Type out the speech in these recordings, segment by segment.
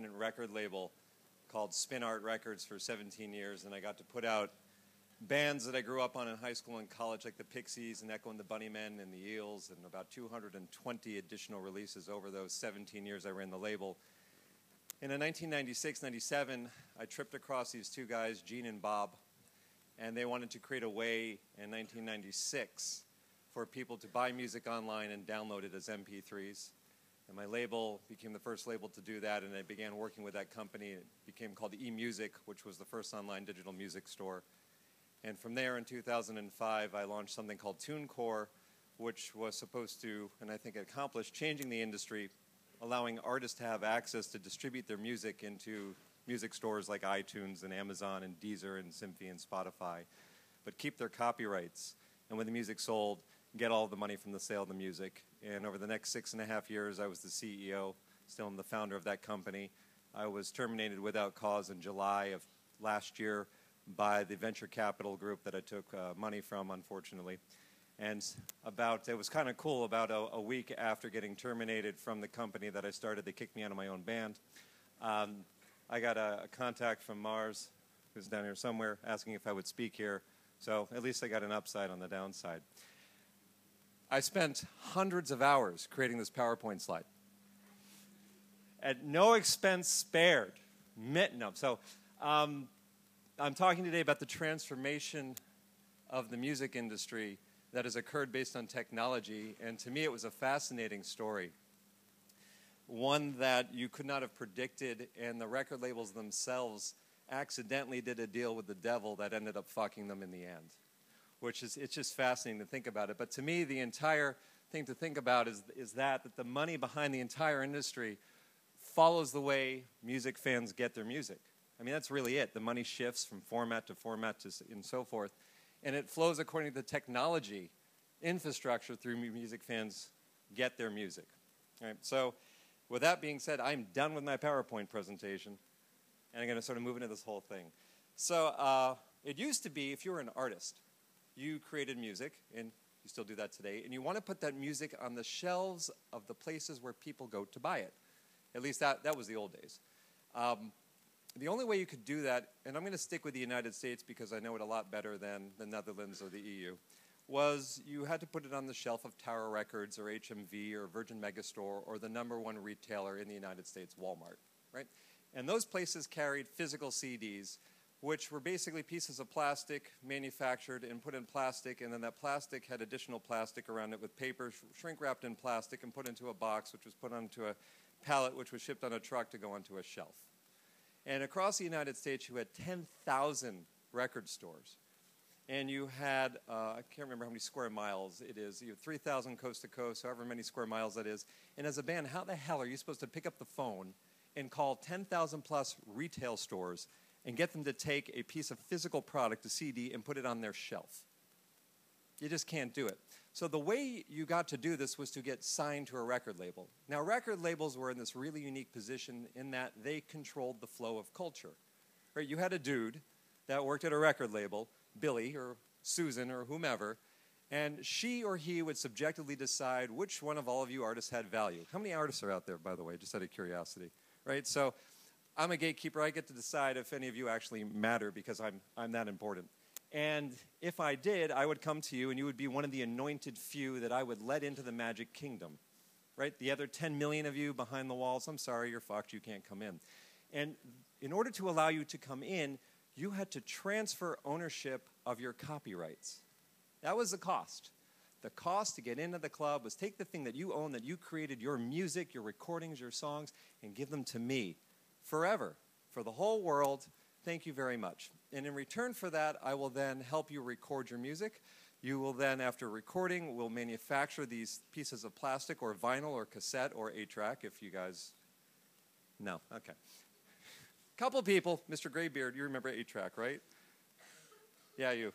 independent record label called Spin Art Records for 17 years, and I got to put out bands that I grew up on in high school and college, like the Pixies and Echo and the Bunnymen and the Eels, and about 220 additional releases over those 17 years I ran the label. And in 1996 97, I tripped across these two guys, Gene and Bob, and they wanted to create a way in 1996 for people to buy music online and download it as MP3s. And my label became the first label to do that, and I began working with that company. It became called eMusic, which was the first online digital music store. And from there in 2005, I launched something called TuneCore, which was supposed to, and I think accomplished, changing the industry, allowing artists to have access to distribute their music into music stores like iTunes and Amazon and Deezer and Simfy and Spotify, but keep their copyrights. And when the music sold, get all the money from the sale of the music. And over the next six and a half years, I was the CEO, still am the founder of that company. I was terminated without cause in July of last year by the venture capital group that I took uh, money from, unfortunately. And about, it was kind of cool, about a, a, week after getting terminated from the company that I started, they kicked me out of my own band. Um, I got a, a, contact from Mars, who's down here somewhere, asking if I would speak here. So at least I got an upside on the downside. I spent hundreds of hours creating this PowerPoint slide. At no expense spared. No. So um, I'm talking today about the transformation of the music industry that has occurred based on technology, and to me, it was a fascinating story. One that you could not have predicted, and the record labels themselves accidentally did a deal with the devil that ended up fucking them in the end. Which is, it's just fascinating to think about it. But to me, the entire thing to think about is, is that, that the money behind the entire industry follows the way music fans get their music. I mean, that's really it. The money shifts from format to format to, and so forth. And it flows according to the technology infrastructure through music fans get their music. Right, so with that being said, I'm done with my PowerPoint presentation, and I'm going to sort of move into this whole thing. So uh, it used to be if you were an artist, you created music, and you still do that today, and you want to put that music on the shelves of the places where people go to buy it. At least that, that was the old days. Um, the only way you could do that, and I'm going to stick with the United States because I know it a lot better than the Netherlands or the EU, was you had to put it on the shelf of Tower Records or HMV or Virgin Megastore or the number one retailer in the United States, Walmart, right? And those places carried physical CDs, which were basically pieces of plastic manufactured and put in plastic, and then that plastic had additional plastic around it with paper shrink wrapped in plastic and put into a box, which was put onto a pallet, which was shipped on a truck to go onto a shelf. And across the United States, you had 10,000 record stores. And you had, uh, I can't remember how many square miles it is. You have 3,000 coast to coast, however many square miles that is. And as a band, how the hell are you supposed to pick up the phone and call 10,000 plus retail stores and get them to take a piece of physical product, a CD, and put it on their shelf? You just can't do it. So the way you got to do this was to get signed to a record label. Now, record labels were in this really unique position in that they controlled the flow of culture. Right? You had a dude that worked at a record label, Billy or Susan or whomever, and she or he would subjectively decide which one of all of you artists had value. How many artists are out there, by the way, just out of curiosity? Right? So I'm a gatekeeper. I get to decide if any of you actually matter because I'm, I'm that important. And if I did, I would come to you and you would be one of the anointed few that I would let into the magic kingdom. Right? The other 10 million of you behind the walls, I'm sorry, you're fucked, you can't come in. And in order to allow you to come in, you had to transfer ownership of your copyrights. That was the cost. The cost to get into the club was take the thing that you own, that you created, your music, your recordings, your songs, and give them to me forever, for the whole world. Thank you very much. And in return for that, I will then help you record your music. You will then, after recording, will manufacture these pieces of plastic or vinyl or cassette or 8 track if you guys. No, okay. Couple people, Mr. Graybeard, you remember 8 track, right? Yeah, you.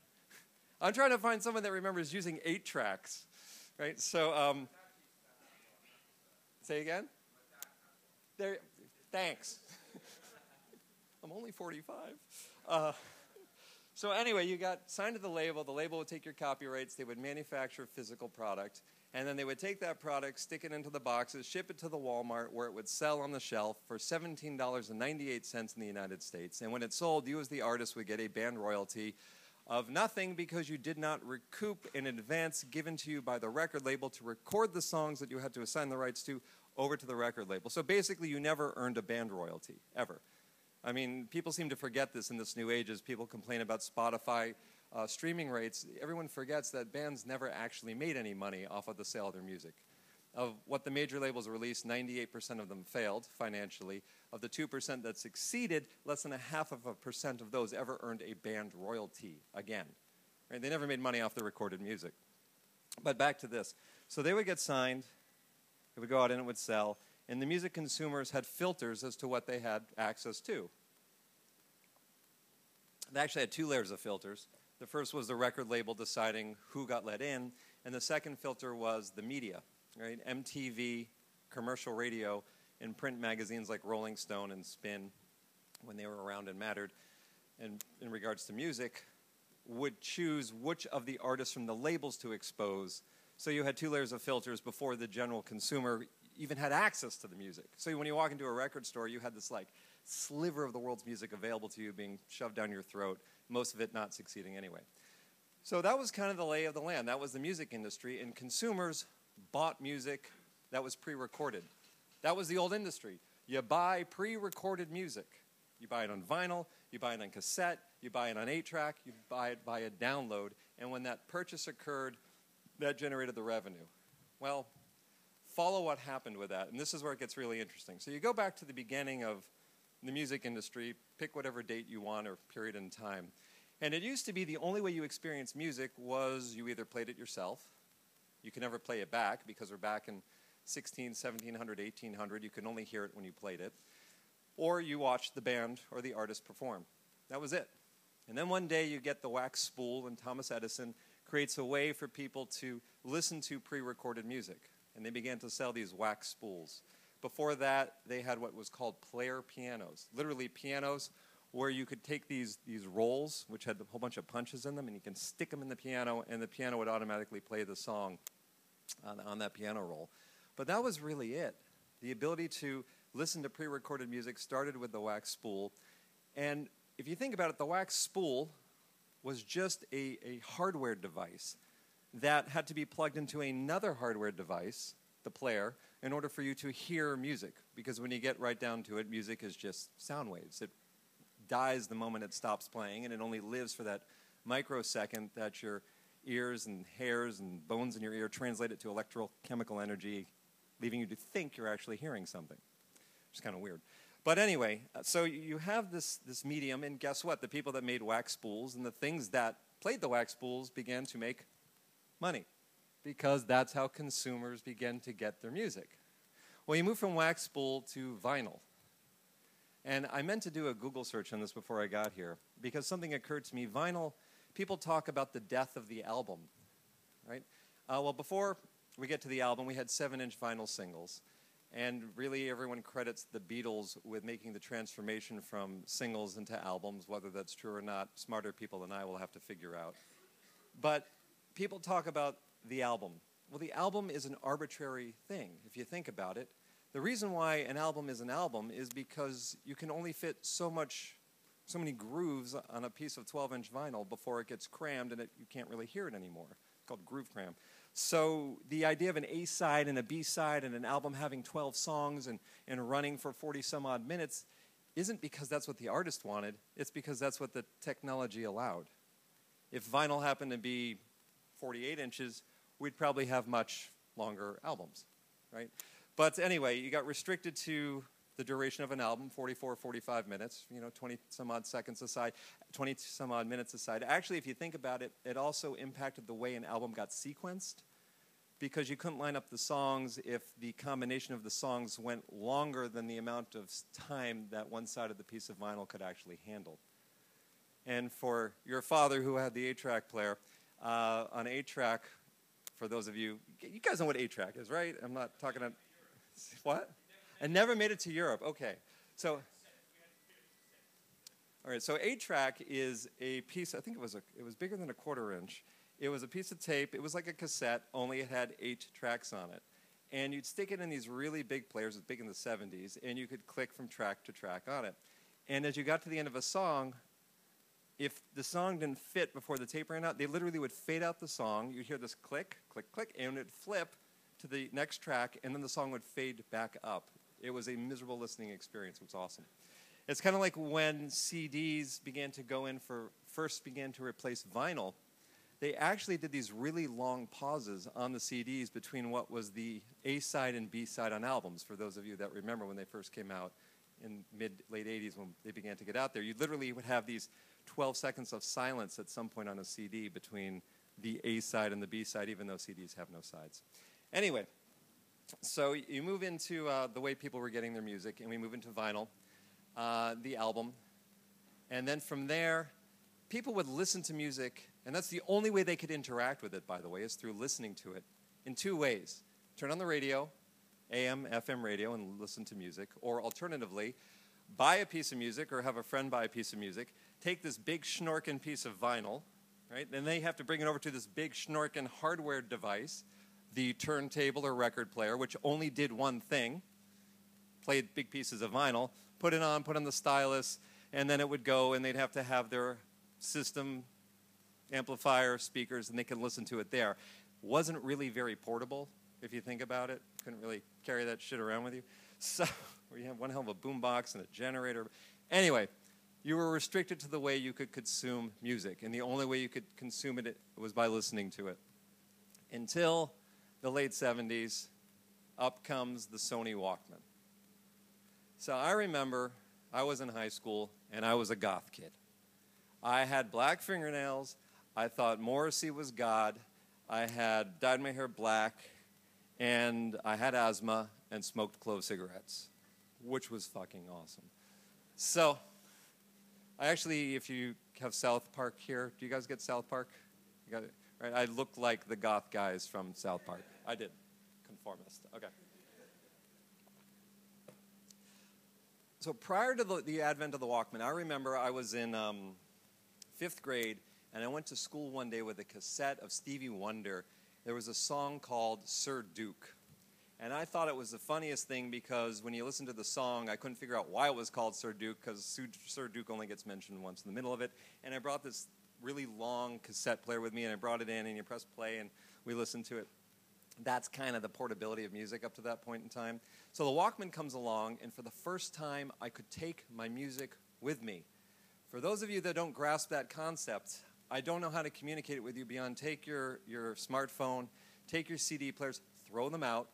I'm trying to find someone that remembers using 8 tracks, right? So, um, say again? There, thanks. I'm only 45. Uh, so anyway, you got signed to the label. The label would take your copyrights. They would manufacture a physical product. And then they would take that product, stick it into the boxes, ship it to the Walmart where it would sell on the shelf for $17.98 in the United States. And when it sold, you as the artist would get a band royalty of nothing because you did not recoup in advance given to you by the record label to record the songs that you had to assign the rights to over to the record label. So basically, you never earned a band royalty, ever. I mean, people seem to forget this in this new age as people complain about Spotify uh, streaming rates. Everyone forgets that bands never actually made any money off of the sale of their music. Of what the major labels released, 98% of them failed financially. Of the 2% that succeeded, less than a half of a percent of those ever earned a band royalty again. Right? They never made money off the recorded music. But back to this. So they would get signed, it would go out and it would sell, and the music consumers had filters as to what they had access to. They actually had two layers of filters. The first was the record label deciding who got let in, and the second filter was the media, right? MTV, commercial radio, and print magazines like Rolling Stone and Spin, when they were around and mattered, and in regards to music, would choose which of the artists from the labels to expose. So you had two layers of filters before the general consumer even had access to the music. So when you walk into a record store, you had this like sliver of the world's music available to you being shoved down your throat, most of it not succeeding anyway. So that was kind of the lay of the land. That was the music industry, and consumers bought music that was pre recorded. That was the old industry. You buy pre recorded music. You buy it on vinyl, you buy it on cassette, you buy it on 8 track, you buy it by a download, and when that purchase occurred, that generated the revenue. Well, follow what happened with that, and this is where it gets really interesting. So you go back to the beginning of the music industry, pick whatever date you want or period in time. And it used to be the only way you experienced music was you either played it yourself, you could never play it back because we're back in 16, 1700, 1800, you could only hear it when you played it, or you watched the band or the artist perform. That was it. And then one day you get the wax spool, and Thomas Edison creates a way for people to listen to pre recorded music. And they began to sell these wax spools. Before that, they had what was called player pianos, literally pianos where you could take these, these rolls, which had a whole bunch of punches in them, and you can stick them in the piano, and the piano would automatically play the song on, on that piano roll. But that was really it. The ability to listen to pre recorded music started with the wax spool. And if you think about it, the wax spool was just a, a hardware device that had to be plugged into another hardware device, the player, in order for you to hear music. Because when you get right down to it, music is just sound waves. It dies the moment it stops playing, and it only lives for that microsecond that your ears and hairs and bones in your ear translate it to electrochemical energy, leaving you to think you're actually hearing something, is kind of weird. But anyway, uh, so you have this, this medium, and guess what? The people that made wax spools and the things that played the wax spools began to make money because that's how consumers begin to get their music. Well, you move from wax spool to vinyl. And I meant to do a Google search on this before I got here because something occurred to me. Vinyl, people talk about the death of the album, right? Uh, well, before we get to the album, we had seven inch vinyl singles. And really, everyone credits the Beatles with making the transformation from singles into albums. Whether that's true or not, smarter people than I will have to figure out. But people talk about the album. Well, the album is an arbitrary thing, if you think about it. The reason why an album is an album is because you can only fit so much, so many grooves on a piece of 12-inch vinyl before it gets crammed and it, you can't really hear it anymore. It's called groove cram. So the idea of an A side and a B side and an album having 12 songs and, and running for 40 some odd minutes isn't because that's what the artist wanted. It's because that's what the technology allowed. If vinyl happened to be 48 inches, we'd probably have much longer albums, right? But anyway, you got restricted to the duration of an album 44 45 minutes you know 20 some odd seconds aside 20 some odd minutes aside. Actually if you think about it it also impacted the way an album got sequenced because you couldn't line up the songs if the combination of the songs went longer than the amount of time that one side of the piece of vinyl could actually handle. And for your father who had the 8 track player uh, on 8 track for those of you you guys know what 8 track is right? I'm not talking about what and never made it to Europe. Okay. So all right, so 8 track is a piece, I think it was a, it was bigger than a quarter inch. It was a piece of tape. It was like a cassette, only it had eight tracks on it. And you'd stick it in these really big players, it was big in the 70s, and you could click from track to track on it. And as you got to the end of a song, if the song didn't fit before the tape ran out, they literally would fade out the song. You'd hear this click, click, click, and it'd flip to the next track, and then the song would fade back up. It was a miserable listening experience. It was awesome. It's kind of like when CDs began to go in for, first began to replace vinyl. They actually did these really long pauses on the CDs between what was the A side and B side on albums, for those of you that remember when they first came out in mid late 80s when they began to get out there. You literally would have these 12 seconds of silence at some point on a CD between the A side and the B side, even though CDs have no sides. Anyway, so you move into uh, the way people were getting their music, and we move into vinyl, uh, the album. And then from there, people would listen to music, and that's the only way they could interact with it, by the way, is through listening to it in two ways. Turn on the radio, AM, FM radio, and listen to music, or alternatively, buy a piece of music or have a friend buy a piece of music, take this big schnorkin piece of vinyl, right? Then they have to bring it over to this big schnorkin hardware device, the turntable or record player, which only did one thing played big pieces of vinyl, put it on, put on the stylus, and then it would go and they'd have to have their system amplifier, speakers, and they could listen to it there. Wasn't really very portable, if you think about it. Couldn't really carry that shit around with you. So, you have one hell of a boombox and a generator. Anyway, you were restricted to the way you could consume music, and the only way you could consume it was by listening to it. Until the late 70s, up comes the Sony Walkman. So I remember I was in high school and I was a goth kid. I had black fingernails. I thought Morrissey was God. I had dyed my hair black and I had asthma and smoked clove cigarettes, which was fucking awesome. So I actually, if you have South Park here, do you guys get South Park? You got it? Right? I look like the goth guys from South Park. I did. Conformist. Okay. So prior to the, the advent of the Walkman, I remember I was in um, fifth grade and I went to school one day with a cassette of Stevie Wonder. There was a song called Sir Duke. And I thought it was the funniest thing because when you listen to the song, I couldn't figure out why it was called Sir Duke because Sir Duke only gets mentioned once in the middle of it. And I brought this really long cassette player with me and I brought it in and you press play and we listened to it. That's kind of the portability of music up to that point in time. So the Walkman comes along, and for the first time, I could take my music with me. For those of you that don't grasp that concept, I don't know how to communicate it with you beyond take your, your smartphone, take your CD players, throw them out,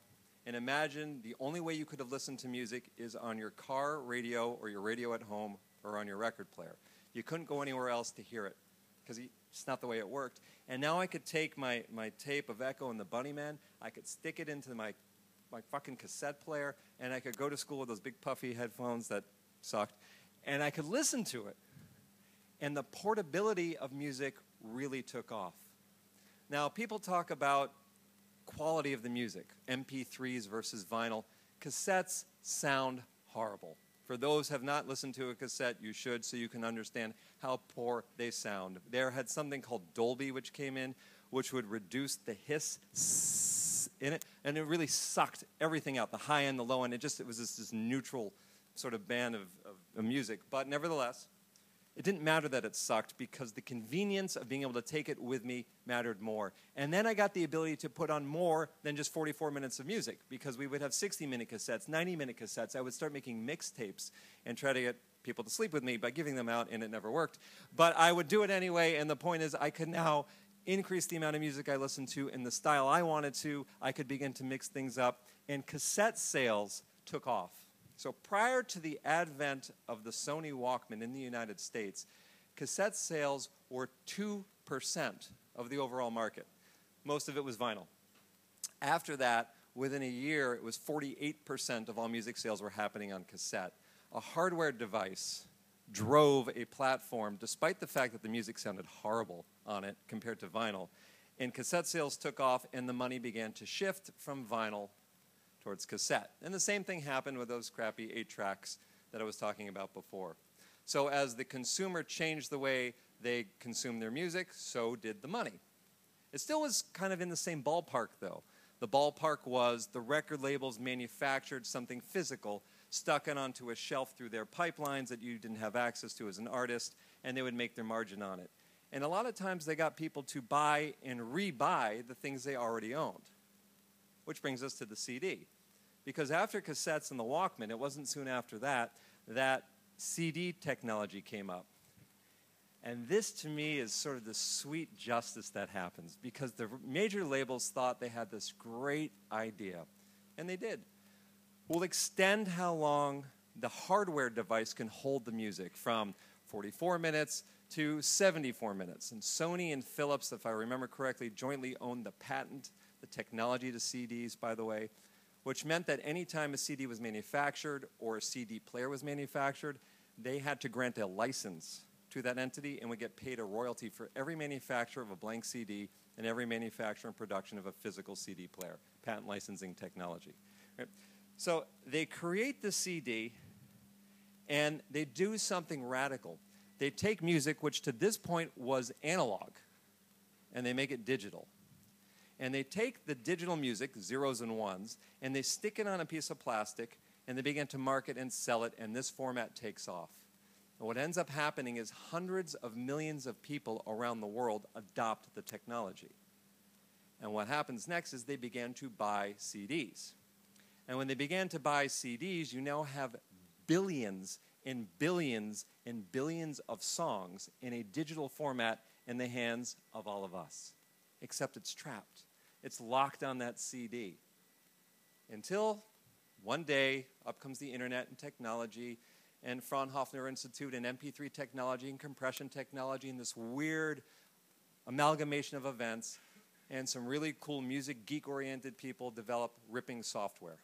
and imagine the only way you could have listened to music is on your car radio or your radio at home or on your record player. You couldn't go anywhere else to hear it because it's not the way it worked. And now I could take my, my tape of Echo and the Bunnymen, I could stick it into my, my fucking cassette player, and I could go to school with those big puffy headphones that sucked, and I could listen to it. And the portability of music really took off. Now, people talk about quality of the music, MP3s versus vinyl. Cassettes sound horrible. For those have not listened to a cassette, you should so you can understand how poor they sound. There had something called Dolby which came in, which would reduce the hiss in it, and it really sucked everything out, the high end, the low end. It just it was this, this neutral sort of band of, of, of music. But nevertheless, it didn't matter that it sucked because the convenience of being able to take it with me mattered more. And then I got the ability to put on more than just 44 minutes of music because we would have 60 minute cassettes, 90 minute cassettes. I would start making mixtapes and try to get people to sleep with me by giving them out, and it never worked. But I would do it anyway, and the point is, I could now increase the amount of music I listened to in the style I wanted to. I could begin to mix things up, and cassette sales took off. So prior to the advent of the Sony Walkman in the United States, cassette sales were 2% of the overall market. Most of it was vinyl. After that, within a year, it was 48% of all music sales were happening on cassette. A hardware device drove a platform, despite the fact that the music sounded horrible on it compared to vinyl. And cassette sales took off, and the money began to shift from vinyl towards cassette. And the same thing happened with those crappy eight tracks that I was talking about before. So as the consumer changed the way they consumed their music, so did the money. It still was kind of in the same ballpark, though. The ballpark was the record labels manufactured something physical, stuck it onto a shelf through their pipelines that you didn't have access to as an artist, and they would make their margin on it. And a lot of times they got people to buy and rebuy the things they already owned. Which brings us to the CD. Because after cassettes and the Walkman, it wasn't soon after that that CD technology came up. And this to me is sort of the sweet justice that happens because the major labels thought they had this great idea, and they did. We'll extend how long the hardware device can hold the music from 44 minutes to 74 minutes. And Sony and Philips, if I remember correctly, jointly owned the patent, the technology to CDs, by the way, which meant that anytime a CD was manufactured or a CD player was manufactured, they had to grant a license to that entity and would get paid a royalty for every manufacturer of a blank CD and every manufacturer and production of a physical CD player, patent licensing technology. Right? So they create the CD and they do something radical. They take music, which to this point was analog, and they make it digital. And they take the digital music, zeros and ones, and they stick it on a piece of plastic, and they begin to market and sell it, and this format takes off. And what ends up happening is hundreds of millions of people around the world adopt the technology. And what happens next is they began to buy CDs. And when they began to buy CDs, you now have billions and billions and billions of songs in a digital format in the hands of all of us. Except it's trapped, it's locked on that CD. Until one day, up comes the internet and technology, and Fraunhofer Institute and MP3 technology and compression technology, and this weird amalgamation of events, and some really cool music geek oriented people develop ripping software.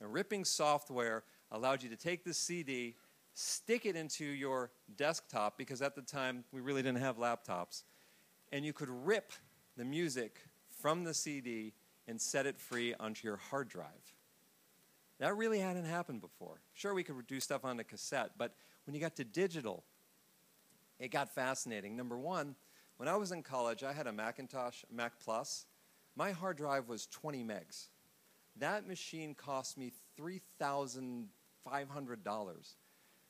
And ripping software allowed you to take the CD, stick it into your desktop, because at the time we really didn't have laptops, and you could rip the music from the CD and set it free onto your hard drive. That really hadn't happened before. Sure, we could do stuff on a cassette, but when you got to digital, it got fascinating. Number one, when I was in college, I had a Macintosh, Mac Plus. My hard drive was 20 megs. That machine cost me $3,500,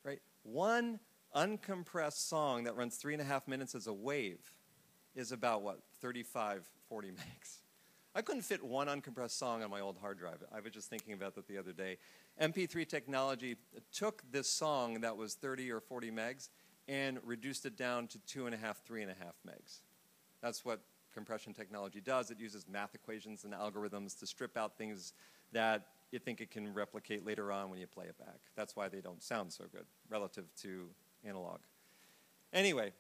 right? One uncompressed song that runs three and a half minutes as a wave is about what, 35, 40 megs. I couldn't fit one uncompressed song on my old hard drive. I was just thinking about that the other day. MP3 technology took this song that was 30 or 40 megs and reduced it down to two and a half, three and a half megs. That's what compression technology does. It uses math equations and algorithms to strip out things that you think it can replicate later on when you play it back. That's why they don't sound so good relative to analog. Anyway,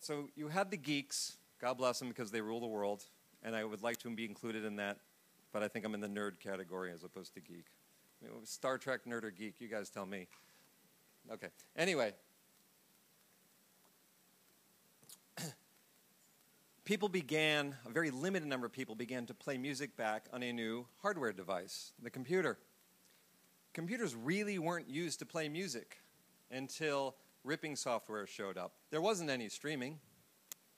so you had the geeks, God bless them because they rule the world and I would like to be included in that, but I think I'm in the nerd category as opposed to geek. I mean, Star Trek nerd or geek, you guys tell me. Okay. Anyway, people began, a very limited number of people began to play music back on a new hardware device, the computer. Computers really weren't used to play music until ripping software showed up. There wasn't any streaming.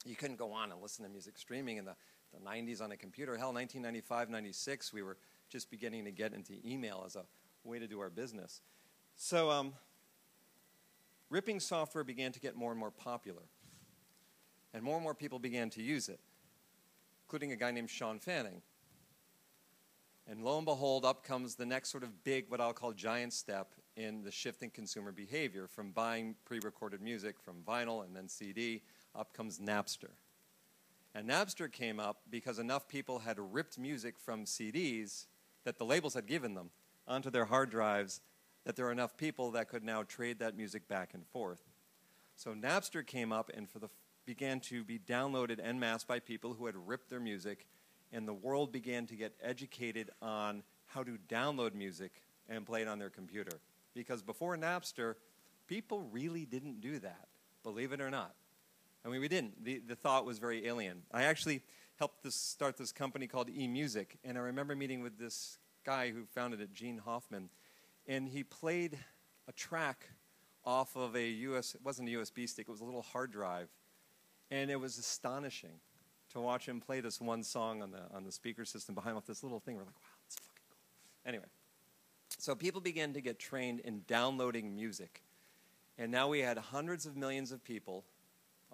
You couldn't go on and listen to music streaming in the the 90s on a computer. Hell, 1995, 96, we were just beginning to get into email as a way to do our business. So, um, ripping software began to get more and more popular. And more and more people began to use it, including a guy named Shawn Fanning. And lo and behold, up comes the next sort of big, what I'll call giant step in the shifting consumer behavior from buying pre recorded music from vinyl and then CD, up comes Napster. And Napster came up because enough people had ripped music from CDs that the labels had given them onto their hard drives that there were enough people that could now trade that music back and forth. So Napster came up and for the, began to be downloaded en masse by people who had ripped their music, and the world began to get educated on how to download music and play it on their computer. Because before Napster, people really didn't do that, believe it or not. I mean, we didn't. The, the thought was very alien. I actually helped this, start this company called eMusic, and I remember meeting with this guy who founded it, Gene Hoffman, and he played a track off of a US, it wasn't a USB stick, it was a little hard drive, and it was astonishing to watch him play this one song on the, on the speaker system behind with this little thing. We're like, wow, that's fucking cool. Anyway, so people began to get trained in downloading music. And now we had hundreds of millions of people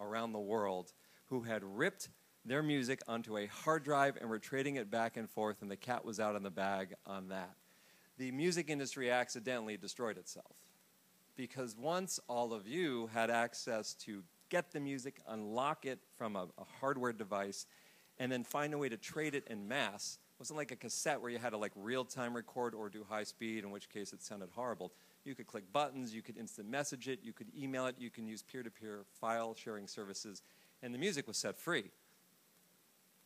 around the world who had ripped their music onto a hard drive and were trading it back and forth, and the cat was out of the bag on that. The music industry accidentally destroyed itself because once all of you had access to get the music, unlock it from a, a hardware device, and then find a way to trade it in mass, it wasn't like a cassette where you had to like real time record or do high speed, in which case it sounded horrible. You could click buttons, you could instant message it, you could email it, you can use peer to peer file sharing services, and the music was set free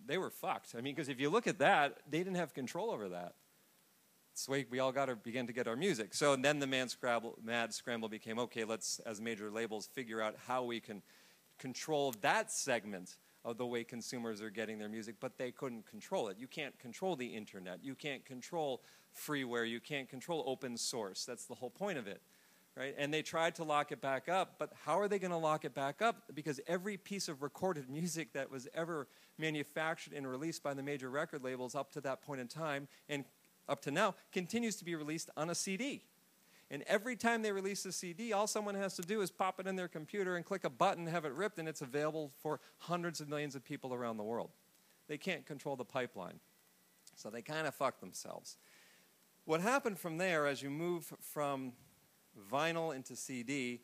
they were fucked. I mean, because if you look at that, they didn't have control over that. It's the way we all got to begin to get our music. So then the mad scramble, mad scramble became okay. Let's, as major labels, figure out how we can control that segment of the way consumers are getting their music, but they couldn't control it. You can't control the internet. You can't control freeware. You can't control open source. That's the whole point of it right? And they tried to lock it back up, but how are they going to lock it back up? Because every piece of recorded music that was ever manufactured and released by the major record labels up to that point in time and up to now continues to be released on a CD. And every time they release a CD, all someone has to do is pop it in their computer and click a button, have it ripped, and it's available for hundreds of millions of people around the world. They can't control the pipeline. So they kind of fuck themselves. What happened from there, as you move from vinyl into CD,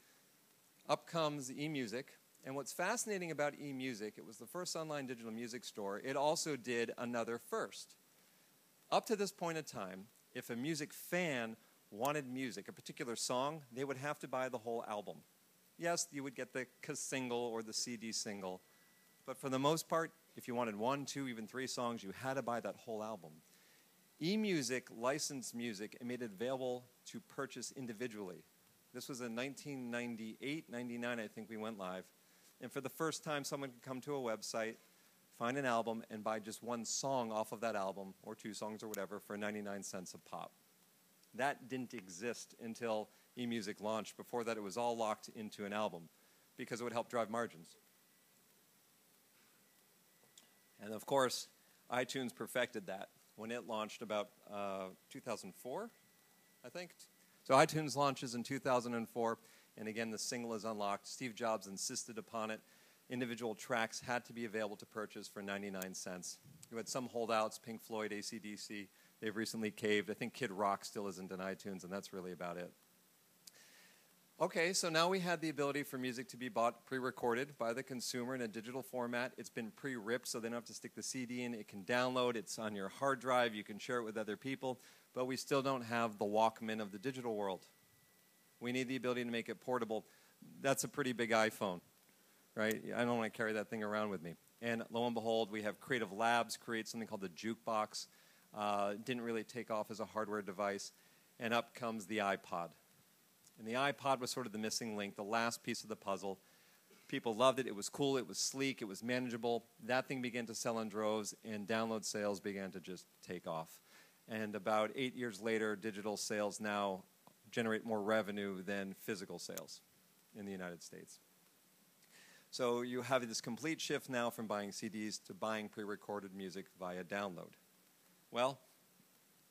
up comes eMusic. And what's fascinating about eMusic, it was the first online digital music store, it also did another first. Up to this point in time, if a music fan wanted music, a particular song, they would have to buy the whole album. Yes, you would get the single or the CD single, but for the most part, if you wanted one, two, even three songs, you had to buy that whole album eMusic licensed music and made it available to purchase individually. This was in 1998, 99, I think we went live. And for the first time, someone could come to a website, find an album, and buy just one song off of that album, or two songs or whatever, for 99 cents a pop. That didn't exist until eMusic launched. Before that, it was all locked into an album because it would help drive margins. And of course, iTunes perfected that when it launched about uh, 2004, I think. So iTunes launches in 2004, and again, the single is unlocked. Steve Jobs insisted upon it. Individual tracks had to be available to purchase for 99 cents. You had some holdouts, Pink Floyd, ACDC. They've recently caved. I think Kid Rock still isn't in iTunes, and that's really about it. Okay, so now we had the ability for music to be bought pre recorded by the consumer in a digital format. It's been pre ripped, so they don't have to stick the CD in. It can download, it's on your hard drive, you can share it with other people, but we still don't have the Walkman of the digital world. We need the ability to make it portable. That's a pretty big iPhone, right? I don't want to carry that thing around with me. And lo and behold, we have Creative Labs create something called the Jukebox. Uh, didn't really take off as a hardware device. And up comes the iPod and the iPod was sort of the missing link, the last piece of the puzzle. People loved it. It was cool. It was sleek. It was manageable. That thing began to sell in droves, and download sales began to just take off. And about eight years later, digital sales now generate more revenue than physical sales in the United States. So you have this complete shift now from buying CDs to buying pre recorded music via download. Well,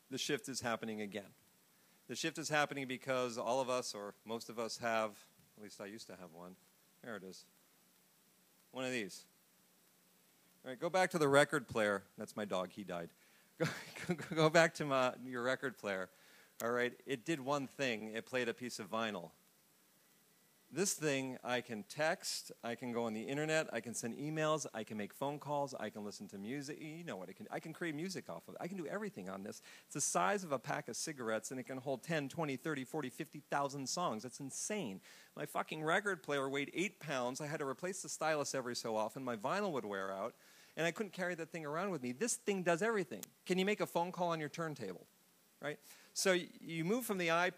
the shift is happening again. The shift is happening because all of us, or most of us, have, at least I used to have one. There it is. One of these. All right, go back to the record player. That's my dog, he died. Go, back to my, your record player. All right, it did one thing it played a piece of vinyl. This thing, I can text, I can go on the internet, I can send emails, I can make phone calls, I can listen to music. You know what I can I can create music off of it. I can do everything on this. It's the size of a pack of cigarettes and it can hold 10, 20, 30, 40, 50,000 songs. That's insane. My fucking record player weighed 8 pounds. I had to replace the stylus every so often. My vinyl would wear out and I couldn't carry that thing around with me. This thing does everything. Can you make a phone call on your turntable? Right? So you move from the iPod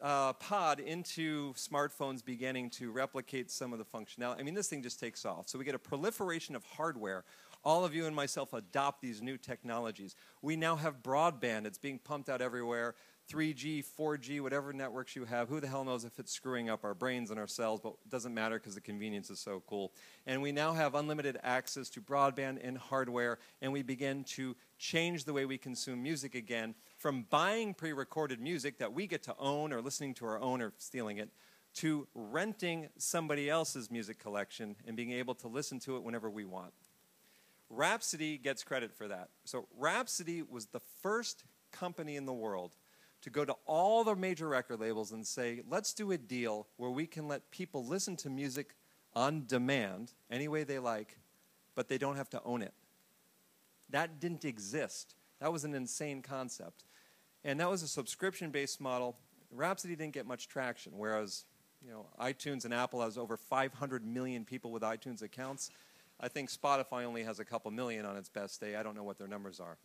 uh, pod into smartphones beginning to replicate some of the functionality. I mean, this thing just takes off. So we get a proliferation of hardware. All of you and myself adopt these new technologies. We now have broadband. It's being pumped out everywhere 3G, 4G, whatever networks you have. Who the hell knows if it's screwing up our brains and our cells, but it doesn't matter because the convenience is so cool. And we now have unlimited access to broadband and hardware, and we begin to change the way we consume music again from buying pre recorded music that we get to own or listening to our own or stealing it to renting somebody else's music collection and being able to listen to it whenever we want. Rhapsody gets credit for that. So, Rhapsody was the first company in the world to go to all the major record labels and say, let's do a deal where we can let people listen to music on demand any way they like, but they don't have to own it. That didn't exist. That was an insane concept. And that was a subscription based model. Rhapsody didn't get much traction, whereas you know, iTunes and Apple has over 500 million people with iTunes accounts. I think Spotify only has a couple million on its best day. I don't know what their numbers are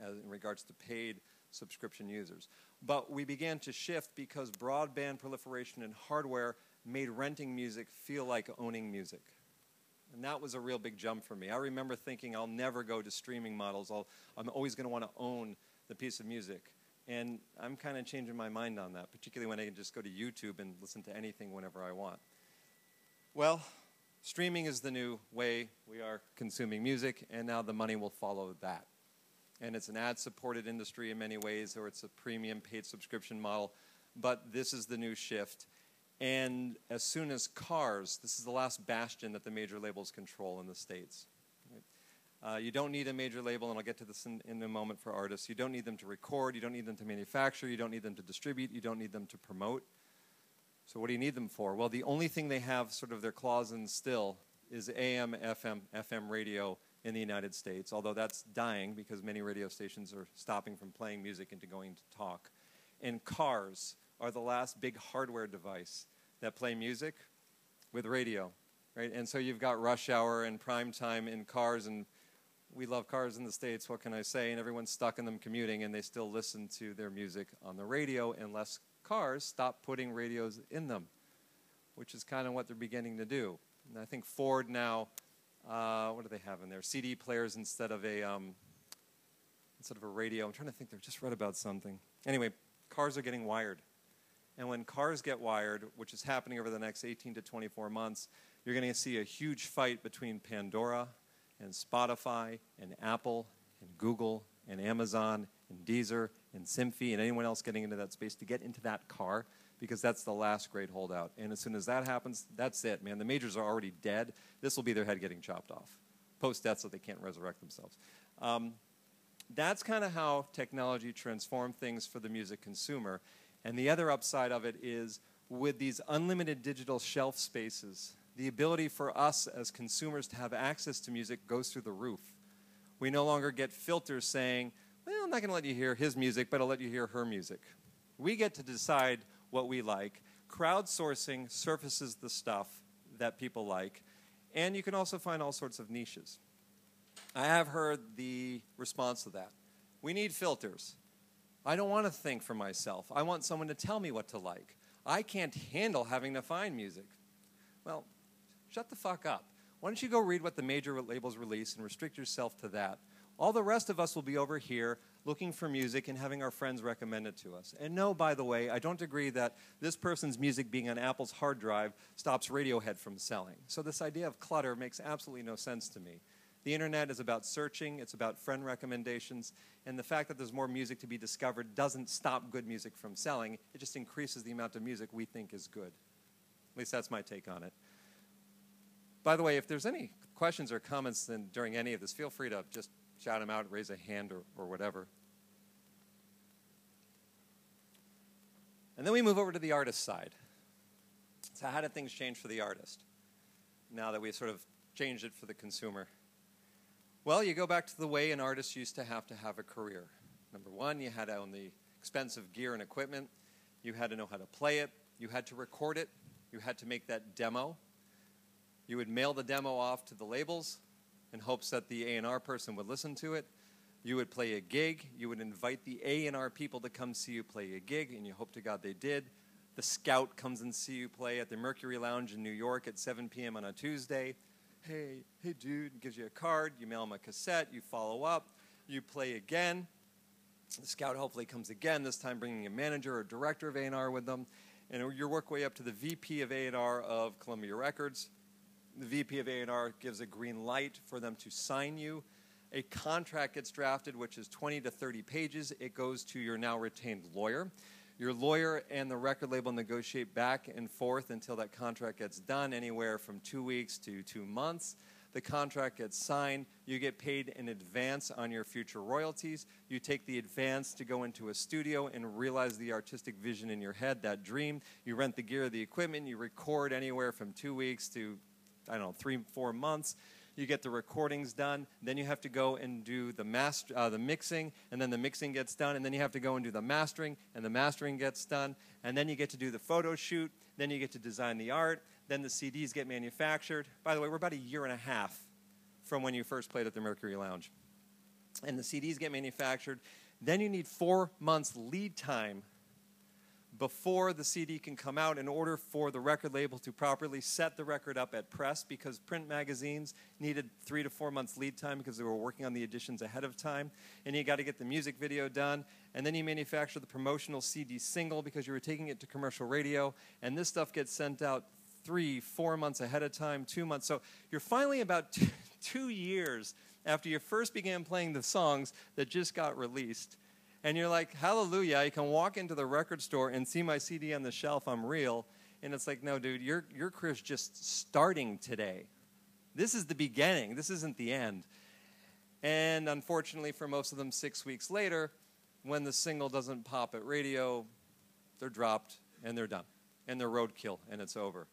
in regards to paid subscription users. But we began to shift because broadband proliferation and hardware made renting music feel like owning music. And that was a real big jump for me. I remember thinking I'll never go to streaming models. i am always going to want to own the piece of music. And I'm kind of changing my mind on that, particularly when I can just go to YouTube and listen to anything whenever I want. Well, streaming is the new way we are consuming music, and now the money will follow that and it's an ad supported industry in many ways, or it's a premium paid subscription model. But this is the new shift. And as soon as cars, this is the last bastion that the major labels control in the States. Uh, you don't need a major label, and I'll get to this in, in, a moment for artists. You don't need them to record, you don't need them to manufacture, you don't need them to distribute, you don't need them to promote. So, what do you need them for? Well, the only thing they have sort of their claws in still is AM, FM, FM radio, in the United States, although that's dying because many radio stations are stopping from playing music into going to talk. And cars are the last big hardware device that play music with radio, right? And so you've got rush hour and prime time in cars, and we love cars in the States, what can I say? And everyone's stuck in them commuting, and they still listen to their music on the radio unless cars stop putting radios in them, which is kind of what they're beginning to do. And I think Ford now uh, what do they have in there? CD players instead of a um, instead of a radio. I'm trying to think. They just read about something. Anyway, cars are getting wired, and when cars get wired, which is happening over the next 18 to 24 months, you're going to see a huge fight between Pandora and Spotify and Apple and Google and Amazon and Deezer and Simfy and anyone else getting into that space to get into that car because that's the last great holdout. And as soon as that happens, that's it, man. The majors are already dead. This will be their head getting chopped off post death so they can't resurrect themselves. Um, that's kind of how technology transformed things for the music consumer. And the other upside of it is with these unlimited digital shelf spaces, the ability for us as consumers to have access to music goes through the roof. We no longer get filters saying, well, I'm not going to let you hear his music, but I'll let you hear her music. We get to decide what we like. Crowdsourcing surfaces the stuff that people like, and you can also find all sorts of niches. I have heard the response to that. We need filters. I don't want to think for myself. I want someone to tell me what to like. I can't handle having to find music. Well, shut the fuck up. Why don't you go read what the major labels release and restrict yourself to that? All the rest of us will be over here looking for music and having our friends recommend it to us. And no, by the way, I don't agree that this person's music being on Apple's hard drive stops Radiohead from selling. So this idea of clutter makes absolutely no sense to me. The internet is about searching, it's about friend recommendations, and the fact that there's more music to be discovered doesn't stop good music from selling. It just increases the amount of music we think is good. At least that's my take on it. By the way, if there's any questions or comments then during any of this, feel free to just shout them out, raise a hand, or, or whatever. And then we move over to the artist side. So, how did things change for the artist now that we sort of changed it for the consumer? Well, you go back to the way an artist used to have to have a career. Number one, you had to own the expensive gear and equipment, you had to know how to play it, you had to record it, you had to make that demo. You would mail the demo off to the labels, in hopes that the A&R person would listen to it. You would play a gig. You would invite the A&R people to come see you play a gig, and you hope to God they did. The scout comes and see you play at the Mercury Lounge in New York at 7 p.m. on a Tuesday. Hey, hey, dude, gives you a card. You mail him a cassette. You follow up. You play again. The scout hopefully comes again, this time bringing a manager or director of A&R with them. And you work way up to the VP of A&R of Columbia Records. The VP of A&R gives a green light for them to sign you. A contract gets drafted, which is 20 to 30 pages. It goes to your now retained lawyer. Your lawyer and the record label negotiate back and forth until that contract gets done, anywhere from two weeks to two months. The contract gets signed. You get paid in advance on your future royalties. You take the advance to go into a studio and realize the artistic vision in your head, that dream. You rent the gear, the equipment. You record anywhere from two weeks to, I don't know, three, four months you get the recordings done, then you have to go and do the master, uh, the mixing, and then the mixing gets done, and then you have to go and do the mastering, and the mastering gets done, and then you get to do the photo shoot, then you get to design the art, then the CDs get manufactured. By the way, we're about a year and a half from when you first played at the Mercury Lounge. And the CDs get manufactured. Then you need four months lead time before the CD can come out in order for the record label to properly set the record up at press because print magazines needed three to four months lead time because they were working on the editions ahead of time. And you got to get the music video done. And then you manufacture the promotional CD single because you were taking it to commercial radio. And this stuff gets sent out three, four months ahead of time, two months. So you're finally about two, years after you first began playing the songs that just got released. And you're like, hallelujah, I can walk into the record store and see my CD on the shelf, I'm real. And it's like, no, dude, your, your career's just starting today. This is the beginning, this isn't the end. And unfortunately, for most of them, six weeks later, when the single doesn't pop at radio, they're dropped and they're done. And they're roadkill and it's over.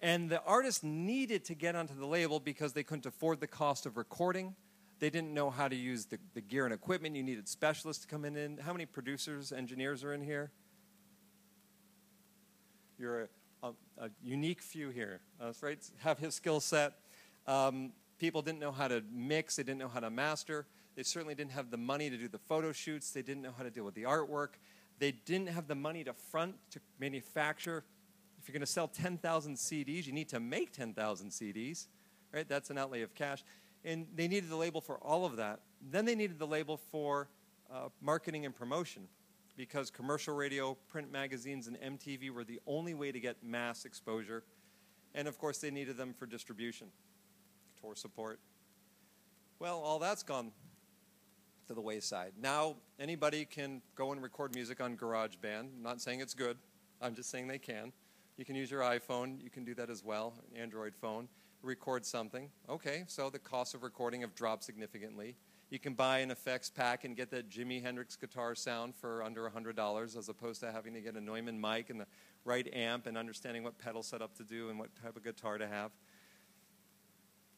And the artist needed to get onto the label because they couldn't afford the cost of recording. They didn't know how to use the, the gear and equipment. You needed specialists to come in. How many producers, engineers are in here? You're a, a, a unique few here, uh, right? Have his skill set. Um, people didn't know how to mix. They didn't know how to master. They certainly didn't have the money to do the photo shoots. They didn't know how to deal with the artwork. They didn't have the money to front to manufacture if you're going to sell 10,000 CDs, you need to make 10,000 CDs, right? That's an outlay of cash. And they needed the label for all of that. Then they needed the label for uh, marketing and promotion because commercial radio, print magazines, and MTV were the only way to get mass exposure. And of course, they needed them for distribution, tour support. Well, all that's gone to the wayside. Now, anybody can go and record music on GarageBand. I'm not saying it's good, I'm just saying they can. You can use your iPhone. You can do that as well, Android phone. Record something. Okay, so the cost of recording have dropped significantly. You can buy an effects pack and get that Jimi Hendrix guitar sound for under $100 as opposed to having to get a Neumann mic and the right amp and understanding what pedal setup to do and what type of guitar to have.